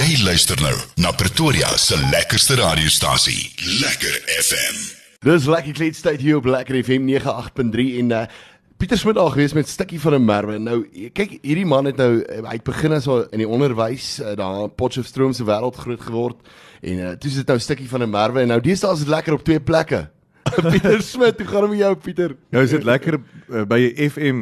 Jy luister nou na Pretoria se lekkerste radiostasie, Lekker FM. Dis lekker kleedstyd hier op Lekker FM 98.3 en uh, Pieter Smit daar gewees met stukkie van 'n merwe. Nou kyk, hierdie man het nou uh, hy het begin as in die onderwys uh, daar in Potchefstroom se wêreld groot geword en uh, toe is dit nou stukkie van 'n merwe en nou deesdae is dit lekker op twee plekke. Pieter Smit, hoe gaan dit met jou Pieter? Nou is dit lekker uh, by FM.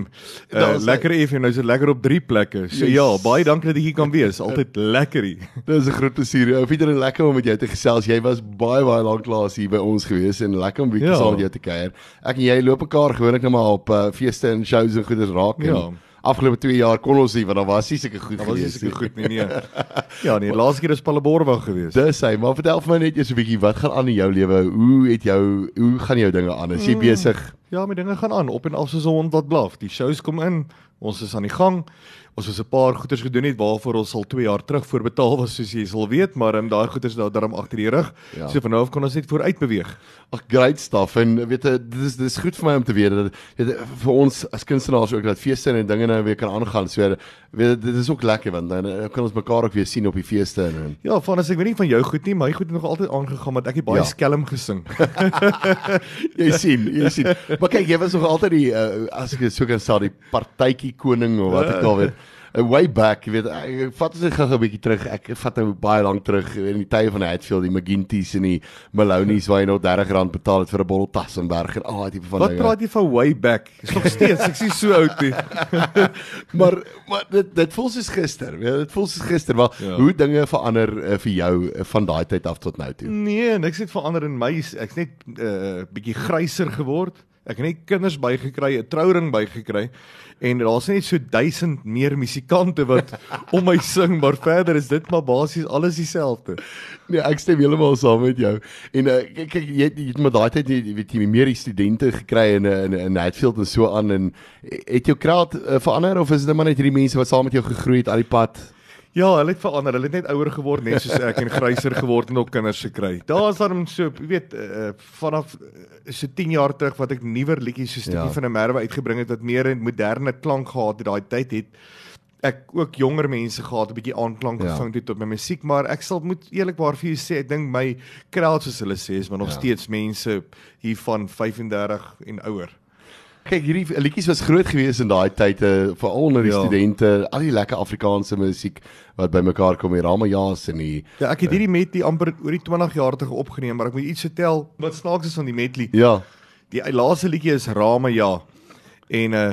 Uh, is hy. lekker FM, nou is dit lekker op drie plekke. So Yes. ja, baie dankie dat ek hier kan wees. Altyd lekker hier. Dis 'n groot plesier. Ou Pieter, en lekker om met jou te gesels. Jy was baie baie lank laas hier by ons gewees en lekker om bietjie Ja. saam met jou te kuier. Ek en jy loop mekaar gewoonlik net maar op uh, feeste en shows en goeders raak. en Ja. Afgelope 2 jaar kon ons nie want daar was nie sulke goed Dat was nie gewees so goed nie nee. Ja, nee, laaste keer is Palleborwa gewees. Dis hy, maar vertel vir my net eers 'n bietjie wat gaan aan in jou lewe? Hoe het jou hoe gaan jou dinge aan? Is jy besig? Ja, my dinge gaan aan op en af soos 'n hond wat blaf. Die shows kom in. Ons is aan die gang. Ons het 'n paar goeders gedoen het waarvoor ons al 2 jaar terug voorbetaal was soos jy sal weet, maar um, daai goeders daar darm agter die rug. Ja. So van nou af kan ons net vooruit beweeg. Ag great stuff en weet jy dit is dit is goed vir my om te weet dat weet vir ons as kunstenaars ook dat feeste en dinge nou weer kan aangaan. So weet dit is ook lekker want dan eh, kan ons mekaar ook weer sien op die feeste en, en Ja, van as ek weet nie van jou goed nie, my goed het nog altyd aangegaan want ek het baie Ja. ja. skelm gesing. jy sien, jy sien. Maar kyk, jy was nog altyd die uh, as ek dit so kan sê die partytjie koning of wat ek al weet. Way back, jy weet, ek, ek vat dit gou 'n bietjie terug. Ek vat nou baie lank terug in die tye van Hatfield, die McGinty's en die Maloney's waar jy nog R30 betaal het vir 'n bottel Tassenberg en al daai tipe van Wat dinge. praat jy van way back? Is nog steeds, ek sien so oud nie. maar maar dit dit voel soos gister. Weet, jy, dit voel soos gister, maar ja. Ja. hoe dinge verander uh, vir jou uh, van daai tyd af tot nou toe. Nee, niks het verander in my. Ek's net 'n uh, bietjie gryser geword. Ek het net kinders bygekry, 'n trouring bygekry en daar's net so 1000 meer musikante wat om my sing, maar verder is dit maar basies alles dieselfde. Nee, ek stem heeltemal saam met jou. En uh, kyk kyk jy, jy het maar daai tyd jy weet jy meer studente gekry in in in Hatfield en so aan en het jou kraat uh, verander of is dit maar net hierdie mense wat saam met jou gegroei het al die pad? Ja, hulle het verander. Hulle het net ouer geword net soos ek en gryser geword en ook kinders gekry. Daar's dan so, jy weet, uh, vanaf uh, so 10 jaar terug wat ek nuwer liedjies so stukkie Ja. van 'n merwe uitgebring het wat meer 'n moderne klank gehad het daai tyd het ek ook jonger mense gehad 'n bietjie aanklank Ja. gevang het tot my musiek, maar ek sal moet eerlikwaar vir julle sê, ek dink my crowd soos hulle sê is maar nog ja. steeds mense hier van 35 en ouer. Kyk, hierdie liedjies was groot geweest in daai tyd, uh, veral onder die ja. Studente, al die lekker Afrikaanse musiek wat bymekaar kom, die Ramajas en die Ja, ek het hierdie met die amper oor die 20 jaar terug opgeneem, maar ek moet iets vertel wat snaaks is van die medley. Ja. Die laaste liedjie is Rame ja. En uh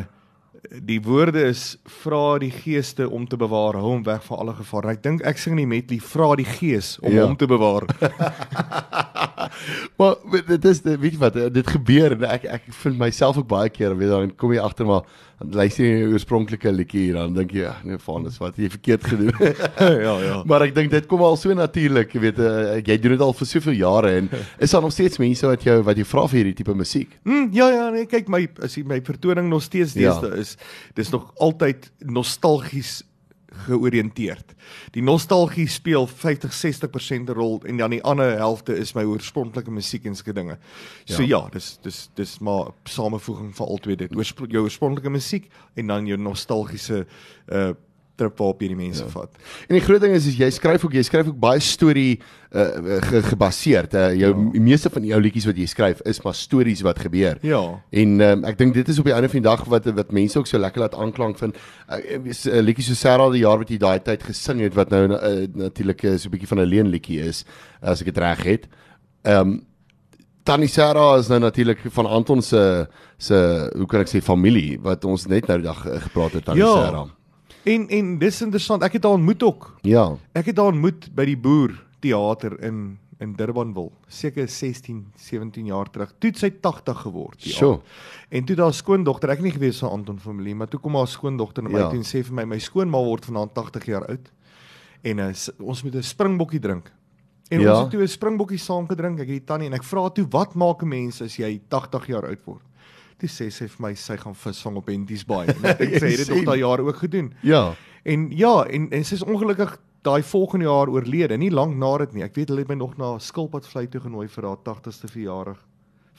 die woorde is vra die geeste om te bewaar, hou hom weg van alle gevaar. Ek dink ek sing nie met die vra die gees om ja. hom te bewaar. Maar dit is weet jy wat, eh, dit gebeur en ek ek vind myself ook baie keer weet dan kom jy agter maar dan luister jy die oorspronklike liedjie en dan dink jy ag nee, Vanus, wat het jy verkeerd gedoen? ja, ja. maar ek dink dit kom al so natuurlik, jy weet, uh, jy doen dit al vir soveel jare en is daar nog steeds mense wat jou wat jy vra vir hierdie tipe musiek? Mm, ja ja, nee, kyk my as my vertoning nog steeds Ja. deesdae is, dis nog altyd nostalgies georiënteerd. Die nostalgie speel 50-60% 'n rol en dan die ander helfte is my oorspronklike musiek en sulke dinge. So Ja. ja, ja dis dis dis maar samevoeging van albei dit. Oorspro jou oorspronklike musiek en dan jou nostalgiese uh trip waarop jy die mense ja. vat. En die groot ding is is jy skryf ook jy skryf ook baie storie uh, ge, gebaseerd. Uh, jou ja. meeste van jou liedjies wat jy skryf is maar stories wat gebeur. Ja. En um, ek dink dit is op die einde van die dag wat wat mense ook so lekker laat aanklank vind. Uh, uh, liedjies so Sarah die jaar wat jy daai tyd gesing het wat nou uh, natuurlik so 'n bietjie van 'n leen liedjie is as ek dit reg het. Ehm um, Tannie Sarah is nou natuurlik van Anton se se hoe kan ek sê familie wat ons net nou die dag gepraat het Tannie Ja. Sarah. En en dis interessant. Ek het haar ontmoet ook. Ja. Ek het haar ontmoet by die Boer teater in in Durbanville, seker 16, 17 jaar terug. Toe sy 80 geword. die Sjoe. aand. En toe daar skoondogter, ek het nie gewees van Anton familie, maar toe kom haar skoondogter na my Ja. toe en sê vir my my skoonma word vanaand 80 jaar oud. En uh, ons moet 'n springbokkie drink. En Ja. ons het toe 'n springbokkie saam gedrink, ek het die tannie en ek vra toe wat maak 'n mens as jy 80 jaar oud word? Toe sê sy vir my sy gaan visvang op Henties Baai. En ek dink sy het dit nog daai jare ook gedoen. Ja. En ja, en en sy is ongelukkig daai volgende jaar oorlede, nie lank na dit nie. Ek weet hulle het my nog na skilpadvlei toe genooi vir haar 80ste verjaardag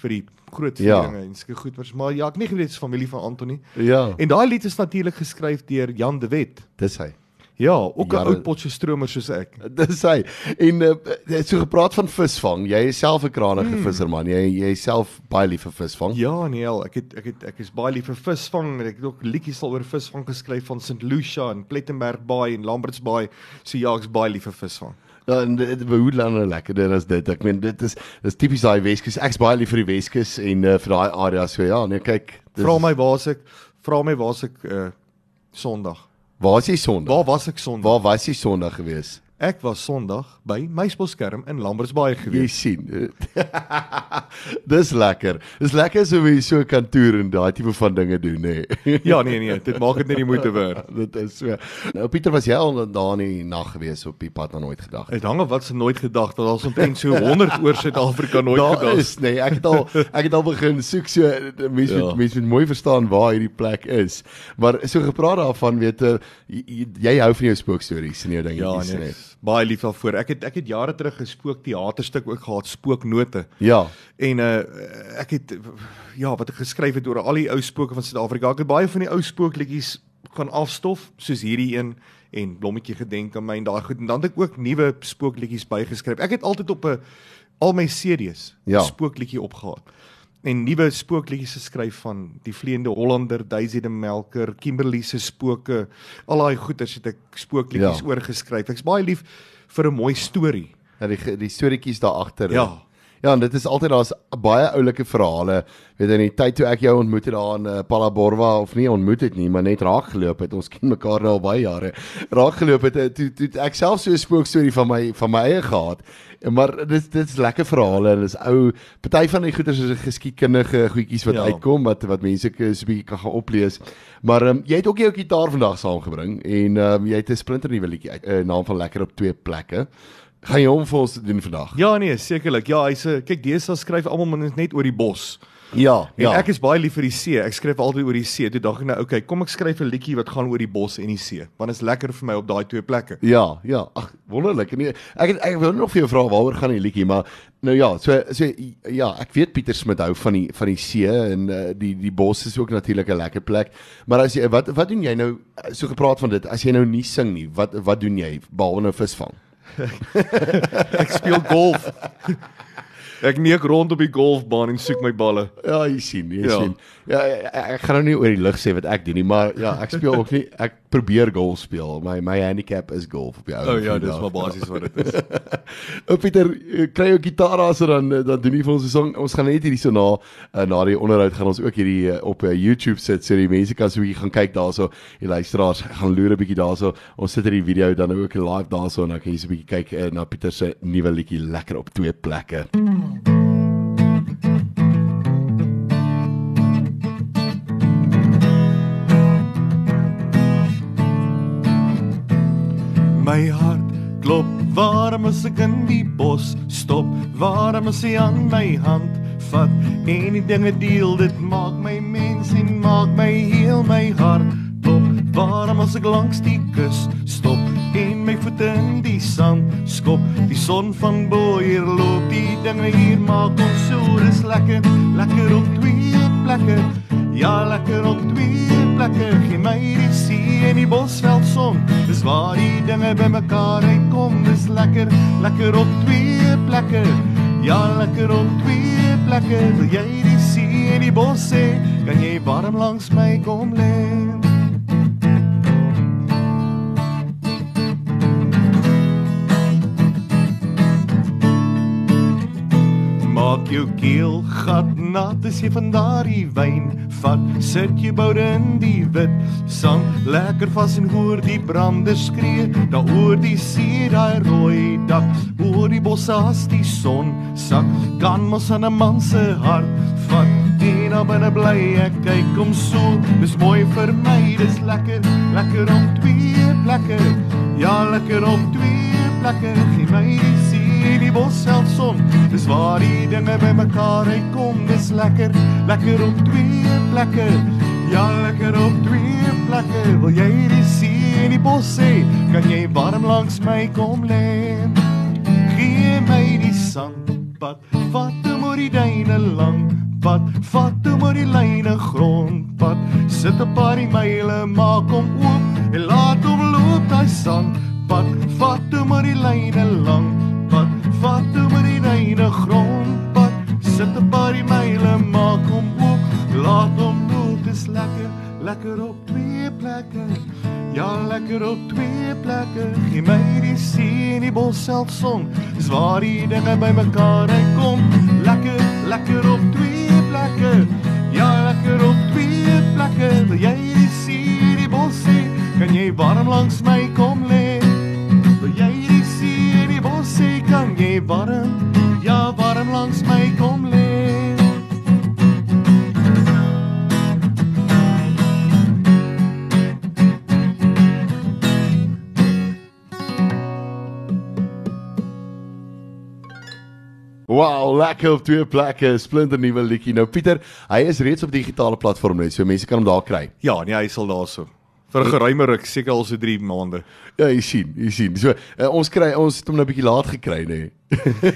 vir die groot Ja. vieringe en sulke goeders. Maar ja, ek nie geweet dis familie van Antonie. Ja. En daai lied is natuurlik geskryf deur Jan de Wet. Dis hy. Ja, ook 'n Jare- ou Potchefstromer soos ek. Dis hy. En uh, so gepraat van visvang. Jy is self 'n kranige hmm. visserman. Jy jy is self baie lief vir visvang. Ja, nee, ek het ek het ek is baie lief vir visvang en ek het ook liedjies al oor visvang geskryf van St Lucia en Plettenberg Baai en Lambert's Baai. So ja, ek's baie lief vir visvang. Ja, en dit behoed lande lekkerder as dit. Ek meen dit is dis tipies daai Weskus. Ek's baie lief vir die Weskus en uh, vir daai area so ja, nee kyk. dis- Vra my waar's ek? Vra my waar's ek uh Sondag. Waar is jy Sondag? Waar was ek Sondag? Waar was jy Sondag gewees? Ek was Sondag by Meisboskerm in Lambert's Baai Jy gewees. sien. Dis lekker. Dis lekker so wie so 'n kantoor en daai tipe van dinge doen, nê. Nee. Ja, nee nee, dit maak dit net die moeite werd. dit is so. Nou Pieter, was jy al daar in die nag gewees op die pad na nooit gedag? Dit hang af wat se nooit gedag dat ons omtrent so 100 oor Suid-Afrika nooit Daar gedag. is nee, ek het al ek het al begin soek so mense Ja. moet mense moet mooi verstaan waar hierdie plek is. Maar so gepraat daarvan weet jy jy, jy hou van jou spookstories en jou Ja, dingetjies nee. Baie lief daarvoor. Ek het ek het jare terug 'n spookteaterstuk ook gehad, Spooknote. Ja. En uh ek het ja, wat ek geskryf het oor al die ou spooke van Suid-Afrika. Ek het baie van die ou spookliedjies gaan afstof, soos hierdie een en Blommetjie gedenk aan my en daai goed. En dan het ek ook nuwe spookliedjies bygeskryf. Ek het altyd op 'n al my CD's Ja. spookliedjie opgehaal. En nuwe spookliedjies geskryf van die vleiende Hollander, Daisy de Melker, Kimberley se spooke, al daai goeters het ek spookliedjies Ja. oorgeskryf. Ek's baie lief vir 'n mooi storie. Ja, die die storieetjies daar agter. Ja. Ja, en dit is altyd daar's baie oulike verhale. Weet in die tyd toe ek jou ontmoet het daar in uh, Palaborwa of nie ontmoet het nie, maar net raak geloop het. Ons ken mekaar nou al baie jare. Raak geloop het eh, toe toe ek self so 'n spookstorie van my van my eie gehad. Maar dit dit is lekker verhale en dis ou party van die goeters is geskiedkundige goedjies wat Ja. uitkom wat wat mense so 'n bietjie kan gaan oplees. Maar um, jy het ook jou gitaar vandag saamgebring en um, jy het 'n splinter nuwe liedjie uit 'n uh, naam van lekker op twee plekke. Gaan jy hom vir ons doen vandag? Ja nee, sekerlik. Ja, hy's 'n kyk deesdae skryf almal net net oor die bos. Ja, En ek is baie lief vir die see. Ek skryf altyd oor die see. Toe dink ek nou, okay, kom ek skryf 'n liedjie wat gaan oor die bos en die see. Want dit is lekker vir my op daai twee plekke. Ja, ja. Ag, wonderlik. Nee, ek het, ek wil nog vir jou vra waaroor gaan die liedjie, maar nou ja, so so ja, ek weet Pieter Smit hou van die van die see en uh, die die bos is ook natuurlik 'n lekker plek. Maar as jy wat wat doen jy nou so gepraat van dit, as jy nou nie sing nie, wat wat doen jy behalwe nou visvang? Ek speel golf. ek neek rond op die golfbaan en soek my balle. Ja, jy sien, jy Ja. sien. Ja, ek, ek gaan nou nie oor die lig sê wat ek doen nie, maar ja, ek speel ook nie ek probeer golf speel. My my handicap is golf op die ou. O oh, ja, dis maar basies wat dit is. Ou Pieter, eh, kry jou gitaar as dan eh, dan doen jy vir ons 'n song. Ons gaan net hierdie so na uh, na die onderhoud gaan ons ook hierdie op YouTube sit so die mense kan so bietjie gaan kyk daarso. Die luisteraars gaan loer 'n bietjie daarso. Ons sit hierdie video dan ook live daarso en dan kan jy so 'n bietjie kyk na Pieter se nuwe liedjie lekker op twee plekke. My hart klop warm as ek in die bos stop. Warm as hy aan my hand vat en die dinge deel dit maak my mens en maak my heel my hart klop. Warm as ek langs die kus stop en my voete in die sand skop. Die son van bo hier loop, die dinge hier maak ons so dis lekker, lekker op twee plekke. Ja, lekker op twee plekke. Gee my die see en die bosveld son. Dis waar die dinge bymekaar uitkom. Dis lekker, lekker op twee plekke. Ja, lekker op twee plekke. Wil jy die see en die bos sê? Kan jy warm langs my kom lê? Maak jou keel gat nat as jy van daardie wyn vat. Sit jy boude in die wit sand, lekker vas en hoor die brande skree. Daar oor die see daai rooi dak, oor die bosse as die son sak, kan mos aan 'n man se hart vat. En dan binne bly ek kyk om so, dis mooi vir my, dis lekker, lekker op twee plekke. Ja, lekker op twee plekke, gee my die see en die bosveld son. Dis waar die dinge bymekaar uitkom, dis lekker, lekker op twee plekke. Ja, lekker op twee plekke. Wil jy die see en die bos sê? Kan jy warm langs my kom lê? Gee my die sandpad, vat hom oor die duine lang pad, vat hom oor die lyne grondpad. Sit 'n paar myle, maak hom oop en laat hom loop daai sand. Pad vat toe maar die lyne lank. Pad vat toe maar die reine grond. Pad sit 'n paar myle maak hom oop. Laat hom toe, dis lekker, lekker op twee plekke. Ja, lekker op twee plekke. Gee my die see en die bos self son. Dis waar die dinge bymekaar uitkom. Lekker, lekker op twee plekke. Ja, lekker op twee plekke. Wil jy die see die bos sien? Kan jy warm langs my Wow, lekker op twee plekke, splinter nuwe liedjie. Nou Pieter, hy is reeds op digitale platform nou, so mense kan hom daar kry. Ja, nee, hy sal daarso. Vir 'n geruime ruk, seker al so 3 maande. Ja, jy sien, jy sien. So uh, ons kry ons het hom nou 'n bietjie laat gekry nê.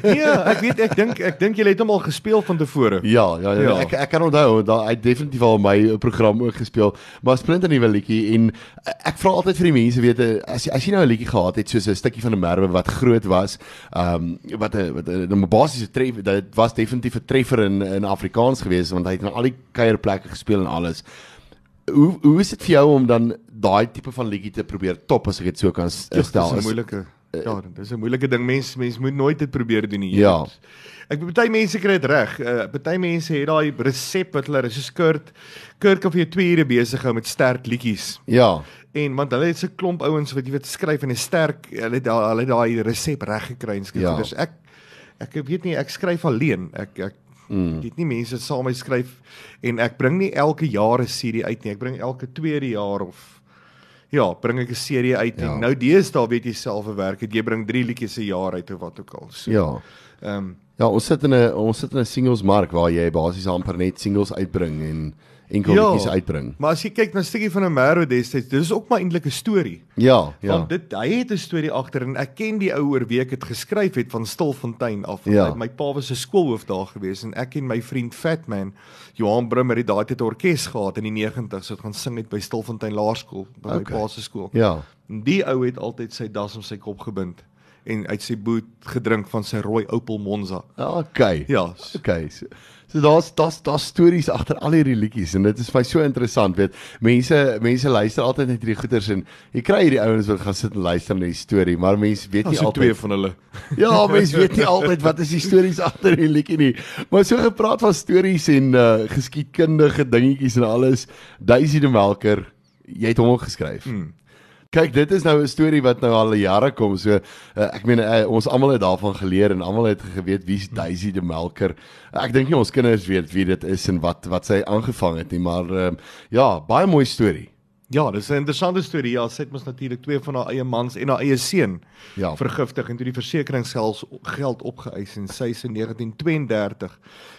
Nee, ek weet ek dink ek dink jy het hom al gespeel van tevore. Ja, ja, ja, Ja. ek ek kan onthou dat hy definitief al my eh, program ook gespeel, maar splinter nuwe liedjie en eh, ek vra altyd vir die mense weet as as jy nou 'n liedjie gehad het soos 'n stukkie van 'n merwe wat groot was, ehm um, wat 'n wat 'n 'n basiese tref dit was definitief 'n treffer in in Afrikaans geweest want hy het in al die kuierplekke gespeel en alles. Hoe hoe is dit vir jou om dan daai tipe van liedjie te probeer top as ek dit so kan Ja, stel? Dis 'n moeilike Ja, dis 'n moeilike ding. Mense mense moet nooit dit probeer doen nie. Ja. Ek party mense kry dit reg. Uh, party mense het daai resep wat hulle is so skurt Kurt kan vir jou 2 ure besig hou met sterk liedjies. Ja. En want hulle het so klomp ouens wat jy weet skryf en is sterk. Hulle het daai hulle daai resep reg gekry en skryf. Ja. Dus ek ek weet nie ek skryf alleen. Ek ek mm. het nie mense saam my skryf en ek bring nie elke jaar 'n serie uit nie. Ek bring elke tweede jaar of ja, bring ek 'n serie uit Ja. en nou deesdae weet jy self 'n werk het jy bring 3 liedjies 'n jaar uit of wat ook al. So, Ja. Ehm um, Ja, ons sit in 'n ons sit in 'n singles mark waar jy basies amper net singles uitbring en enkel Ja. liedjies uitbring. maar as jy kyk na 'n stukkie van 'n Merwe destyds, dis ook maar eintlik 'n storie. Ja, ja. Want dit hy het 'n storie agter en ek ken die ou oor wie ek dit geskryf het van Stilfontein af. Ja. My pa was 'n skoolhoof daar gewees en ek en my vriend Fatman, Johan Brummer het daai tyd 'n orkes gehad in die 90's wat gaan sing het by Stilfontein Laerskool by Okay. my pa se skool. Ja. En die ou het altyd sy das om sy kop gebind en uit sy boot gedrink van sy rooi Opel Monza. Okay. Ja. Okay. So, so daar's daar's daar's stories agter al hierdie liedjies en dit is vir my so interessant, weet. Mense mense luister altyd net hierdie goeters en jy kry hierdie ouens wat gaan sit en luister na die storie, maar mense weet nie so twee altyd van hulle. Ja, mense weet nie altyd wat is die stories agter die liedjie nie. Maar so gepraat van stories en uh geskiedkundige dingetjies en alles, Daisy de Melker, jy het hom geskryf. Hmm. Kyk, dit is nou 'n storie wat nou al jare kom. So uh, ek meen uh, ons almal het daarvan geleer en almal het geweet wie's Daisy de Melker. Ek dink nie ons kinders weet wie dit is en wat wat sy aangevang het nie, maar uh, ja, baie mooi storie. Ja, dis 'n interessante storie. Ja, sy het mos natuurlik twee van haar eie mans en haar eie seun Ja. vergiftig en toe die versekeringsgeld geld opgeëis en sy is in 1932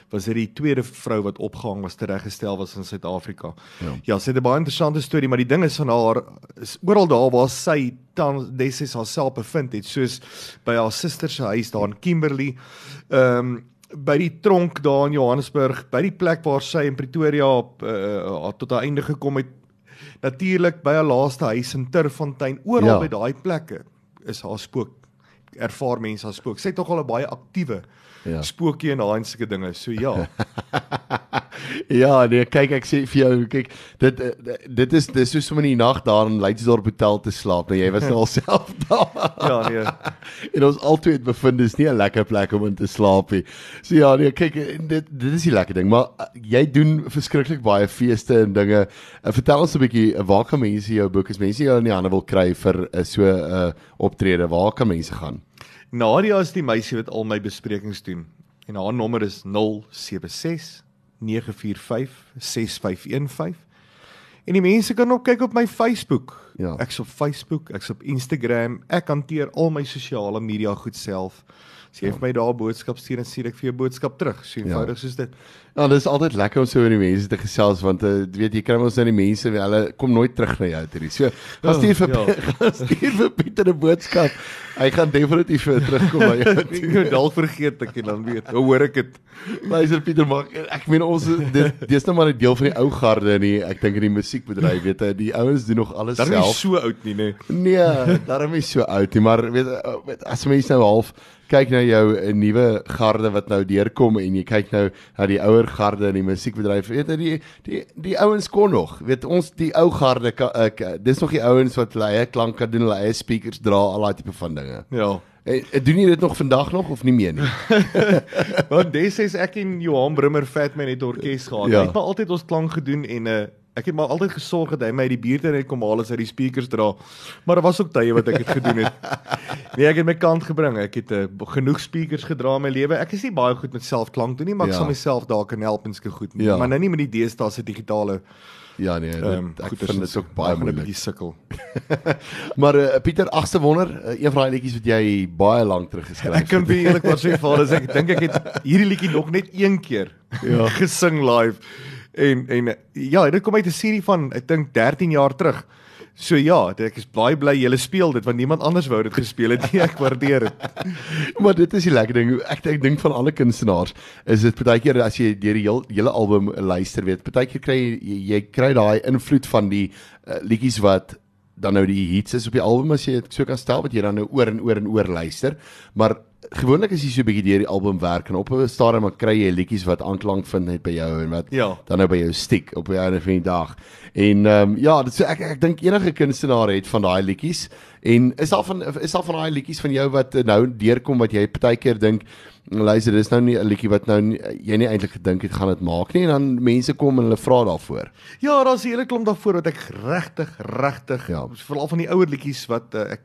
was dit die tweede vrou wat opgehang was tereggestel was in Suid-Afrika. Ja. ja, sy het 'n baie interessante storie, maar die ding is van haar is oral daar waar sy dan destyds haarself bevind het, soos by haar suster se huis daar in Kimberley. Ehm um, by die tronk daar in Johannesburg, by die plek waar sy in Pretoria op uh, tot haar einde gekom het. Natuurlik by haar laaste huis in Turfontein, oral Ja. by daai plekke is haar spook ervaar mense haar spook. Sy het tog al 'n baie aktiewe Ja. ja. spookie en daai en sulke dinge. So ja. Ja, nee, kyk ek sê vir jou, kyk, dit eh, dit is dis soos om in die nag daar in Leidschendorp Hotel te slaap. Nou jy was nou alself daar. ja, nee. en ons altyd het bevind dis nie 'n lekker plek om in te slaap nie. So ja, nee, kyk, dit dit is die lekker ding, maar uh, jy doen verskriklik baie feeste en dinge. Uh, vertel ons 'n bietjie waar kan mense jou boek as mense jou in die hande wil kry vir uh, so 'n uh, optrede? Waar kan mense gaan? Nadia is die meisie wat al my besprekings doen. En haar nommer is 076 945 6515. En die mense kan ook kyk op my Facebook. Ja. Ek's op Facebook, ek's op Instagram. Ek hanteer al my sosiale media goed self. As jy ja. vir my daar boodskap stuur, dan stuur ek vir jou boodskap terug. So eenvoudig ja. soos dit. Ja, dit is altyd lekker om so met die mense te gesels want uh, weet jy kry ons nou die mense hulle kom nooit terug na jou toe. So gaan stuur vir Ja. gaan stuur vir Pieter 'n boodskap. Hy gaan definitief weer terugkom na jou Ek het dalk vergeet ek en dan weet. Hoe hoor ek dit? Luister Pieter, maar ek meen ons dit dis nou maar 'n deel van die ou garde nie. Ek dink in die musiekbedryf weet jy, die ouens doen nog alles Dan nie so oud nie, nee. Nee, daarom is so oud nie, maar weet, weet as mense nou half kyk na jou 'n nuwe garde wat nou deurkom en jy kyk nou na die ouer garde in die musiekbedryf, weet jy die die die ouens kon nog. Weet ons die ou garde ek dis nog die ouens wat hulle eie klank kan doen, hulle eie speakers dra, al daai tipe van dinge. Ja. En, en doen jy dit nog vandag nog of nie meer nie? Want destyds ek en Johan Brummer Fatman het orkes gehad. Ja. Hy het maar altyd ons klank gedoen en uh, ek het maar altyd gesorg dat hy my uit die buurt uit kom haal as hy die speakers dra. Maar daar was ook tye wat ek dit gedoen het. Nee, ek het my kant gebring. Ek het uh, genoeg speakers gedra in my lewe. Ek is nie baie goed met selfklank doen nie, maar ek Ja. sal myself daar kan help en ske goed. Ja. Maar nou nie met die deesdae se digitale Ja nee, dit, ehm ek goeders vind dit ook baie gaan 'n moeilik. bietjie sukkel. Maar uh, Pieter Agste wonder, uh, een van daai liedjies wat jy baie lank terug geskryf Ek kan eerlikwaar sê vader, ek dink ek het hierdie liedjie nog net een keer Ja. gesing live. En en ja, dit kom uit 'n serie van ek dink 13 jaar terug. So ja, ek is baie bly jy speel dit want niemand anders wou dit gespeel het nie. Ek waardeer dit. Maar dit is die lekker ding. Ek ek dink van alle kunstenaars is dit baie keer as jy deur die heel, hele album luister, weet, baie keer kry jy, jy kry daai invloed van die uh, liedjies wat dan nou die hits is op die album as jy dit so kan stel wat jy dan nou oor en oor en oor luister. Maar gewoonlik as jy so 'n bietjie deur die album werk en op 'n stadium dan kry jy liedjies wat aanklank vind net by jou en wat Ja. dan nou by jou stiek op 'n einde van die dag. En ehm um, ja, dit so ek ek dink enige kunstenaar het van daai liedjies en is daar van is daar van daai liedjies van jou wat nou deurkom wat jy partykeer dink luister dis nou nie 'n liedjie wat nou nie, jy nie eintlik gedink het gaan dit maak nie en dan mense kom en hulle vra daarvoor. Ja, daar's 'n hele klomp daarvoor wat ek regtig regtig Ja. veral van die ouer liedjies wat uh, ek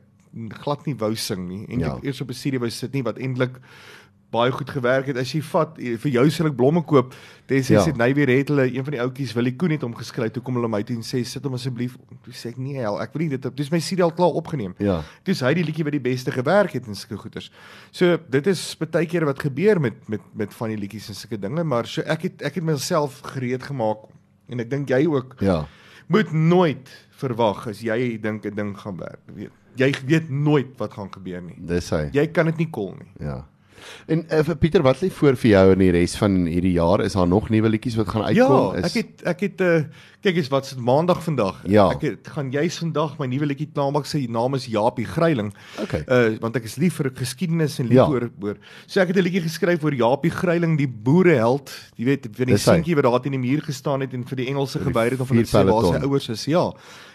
glad nie wou sing nie en Ja. ek eers op 'n CD wou sit nie wat eintlik baie goed gewerk het. As jy vat eh, vir jou sal ek blomme koop. Dis Ja. sê nou weer het hulle een van die ouetjies Willie Koen het hom geskryf. Toe kom hulle my toe en sê sit hom asseblief. Toe sê ek nee, hel, ek wil nie dit. Dis my CD al klaar opgeneem. Ja. Dis hy die liedjie wat die beste gewerk het en sulke goeters. So dit is baie keer wat gebeur met met met van die liedjies en sulke dinge, maar so ek het ek het myself gereed gemaak en ek dink jy ook Ja. moet nooit verwag as jy dink 'n ding gaan werk. Weet, jy weet nooit wat gaan gebeur nie. Dis hy. Jy kan dit nie kol nie. Ja. En uh, vir Pieter, wat lê voor vir jou in die res van hierdie jaar? Is daar nog nuwe liedjies wat gaan uitkom? Ja, is ek het ek het uh kyk eens wat's maandag vandag. Ja. Ek het, gaan juis vandag my nuwe liedjie klaarmaak. Sy naam is Japie Greiling. Okay. Uh want ek is lief vir geskiedenis en lief Ja. oor oor. So ek het 'n liedjie geskryf oor Japie Greiling, die boereheld. Jy weet, van die seentjie wat daar teen die muur gestaan het en vir die Engelse geweier het om vir waar sy peloton. ouers is. Ja.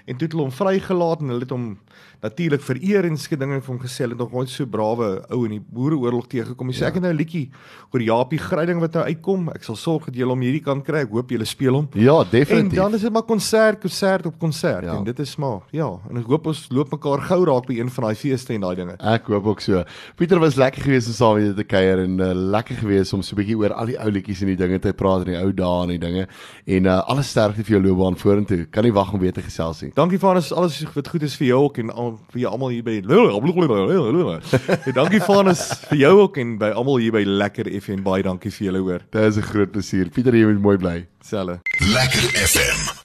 En toe het hulle hom vrygelaat en hulle het hom natuurlik vereer en sulke dinge en vir hom gesê hulle het nog nooit so brawe ou in die boereoorlog teëgekom nie. So Ja. ek het nou 'n liedjie oor Japie Greiling wat nou uitkom. Ek sal sorg dat julle hom hierdie kan kry. Ek hoop julle speel hom. Ja, En definitief. dan is dit maar konsert, konsert op konsert Ja. en dit is maar ja, en ek hoop ons loop mekaar gou raak by een van daai feeste en daai dinge. Ek hoop ook so. Pieter was lekker geweest om saam met jou te kuier en uh, lekker geweest om so 'n bietjie oor al die ou liedjies en die dinge te praat en die ou dae en die dinge. En uh, alles sterkte vir jou loopbaan vorentoe. Kan nie wag om weer te gesels nie. Dankie alles alles wat goed is vir jou ook en al, vir almal hier by. En dankie alles vir jou ook en by almal hier by Lekker FM. Baie dankie vir julle hoor. Dit is 'n groot plesier. Pieter, jy moet mooi bly. Selfe. Lekker FM.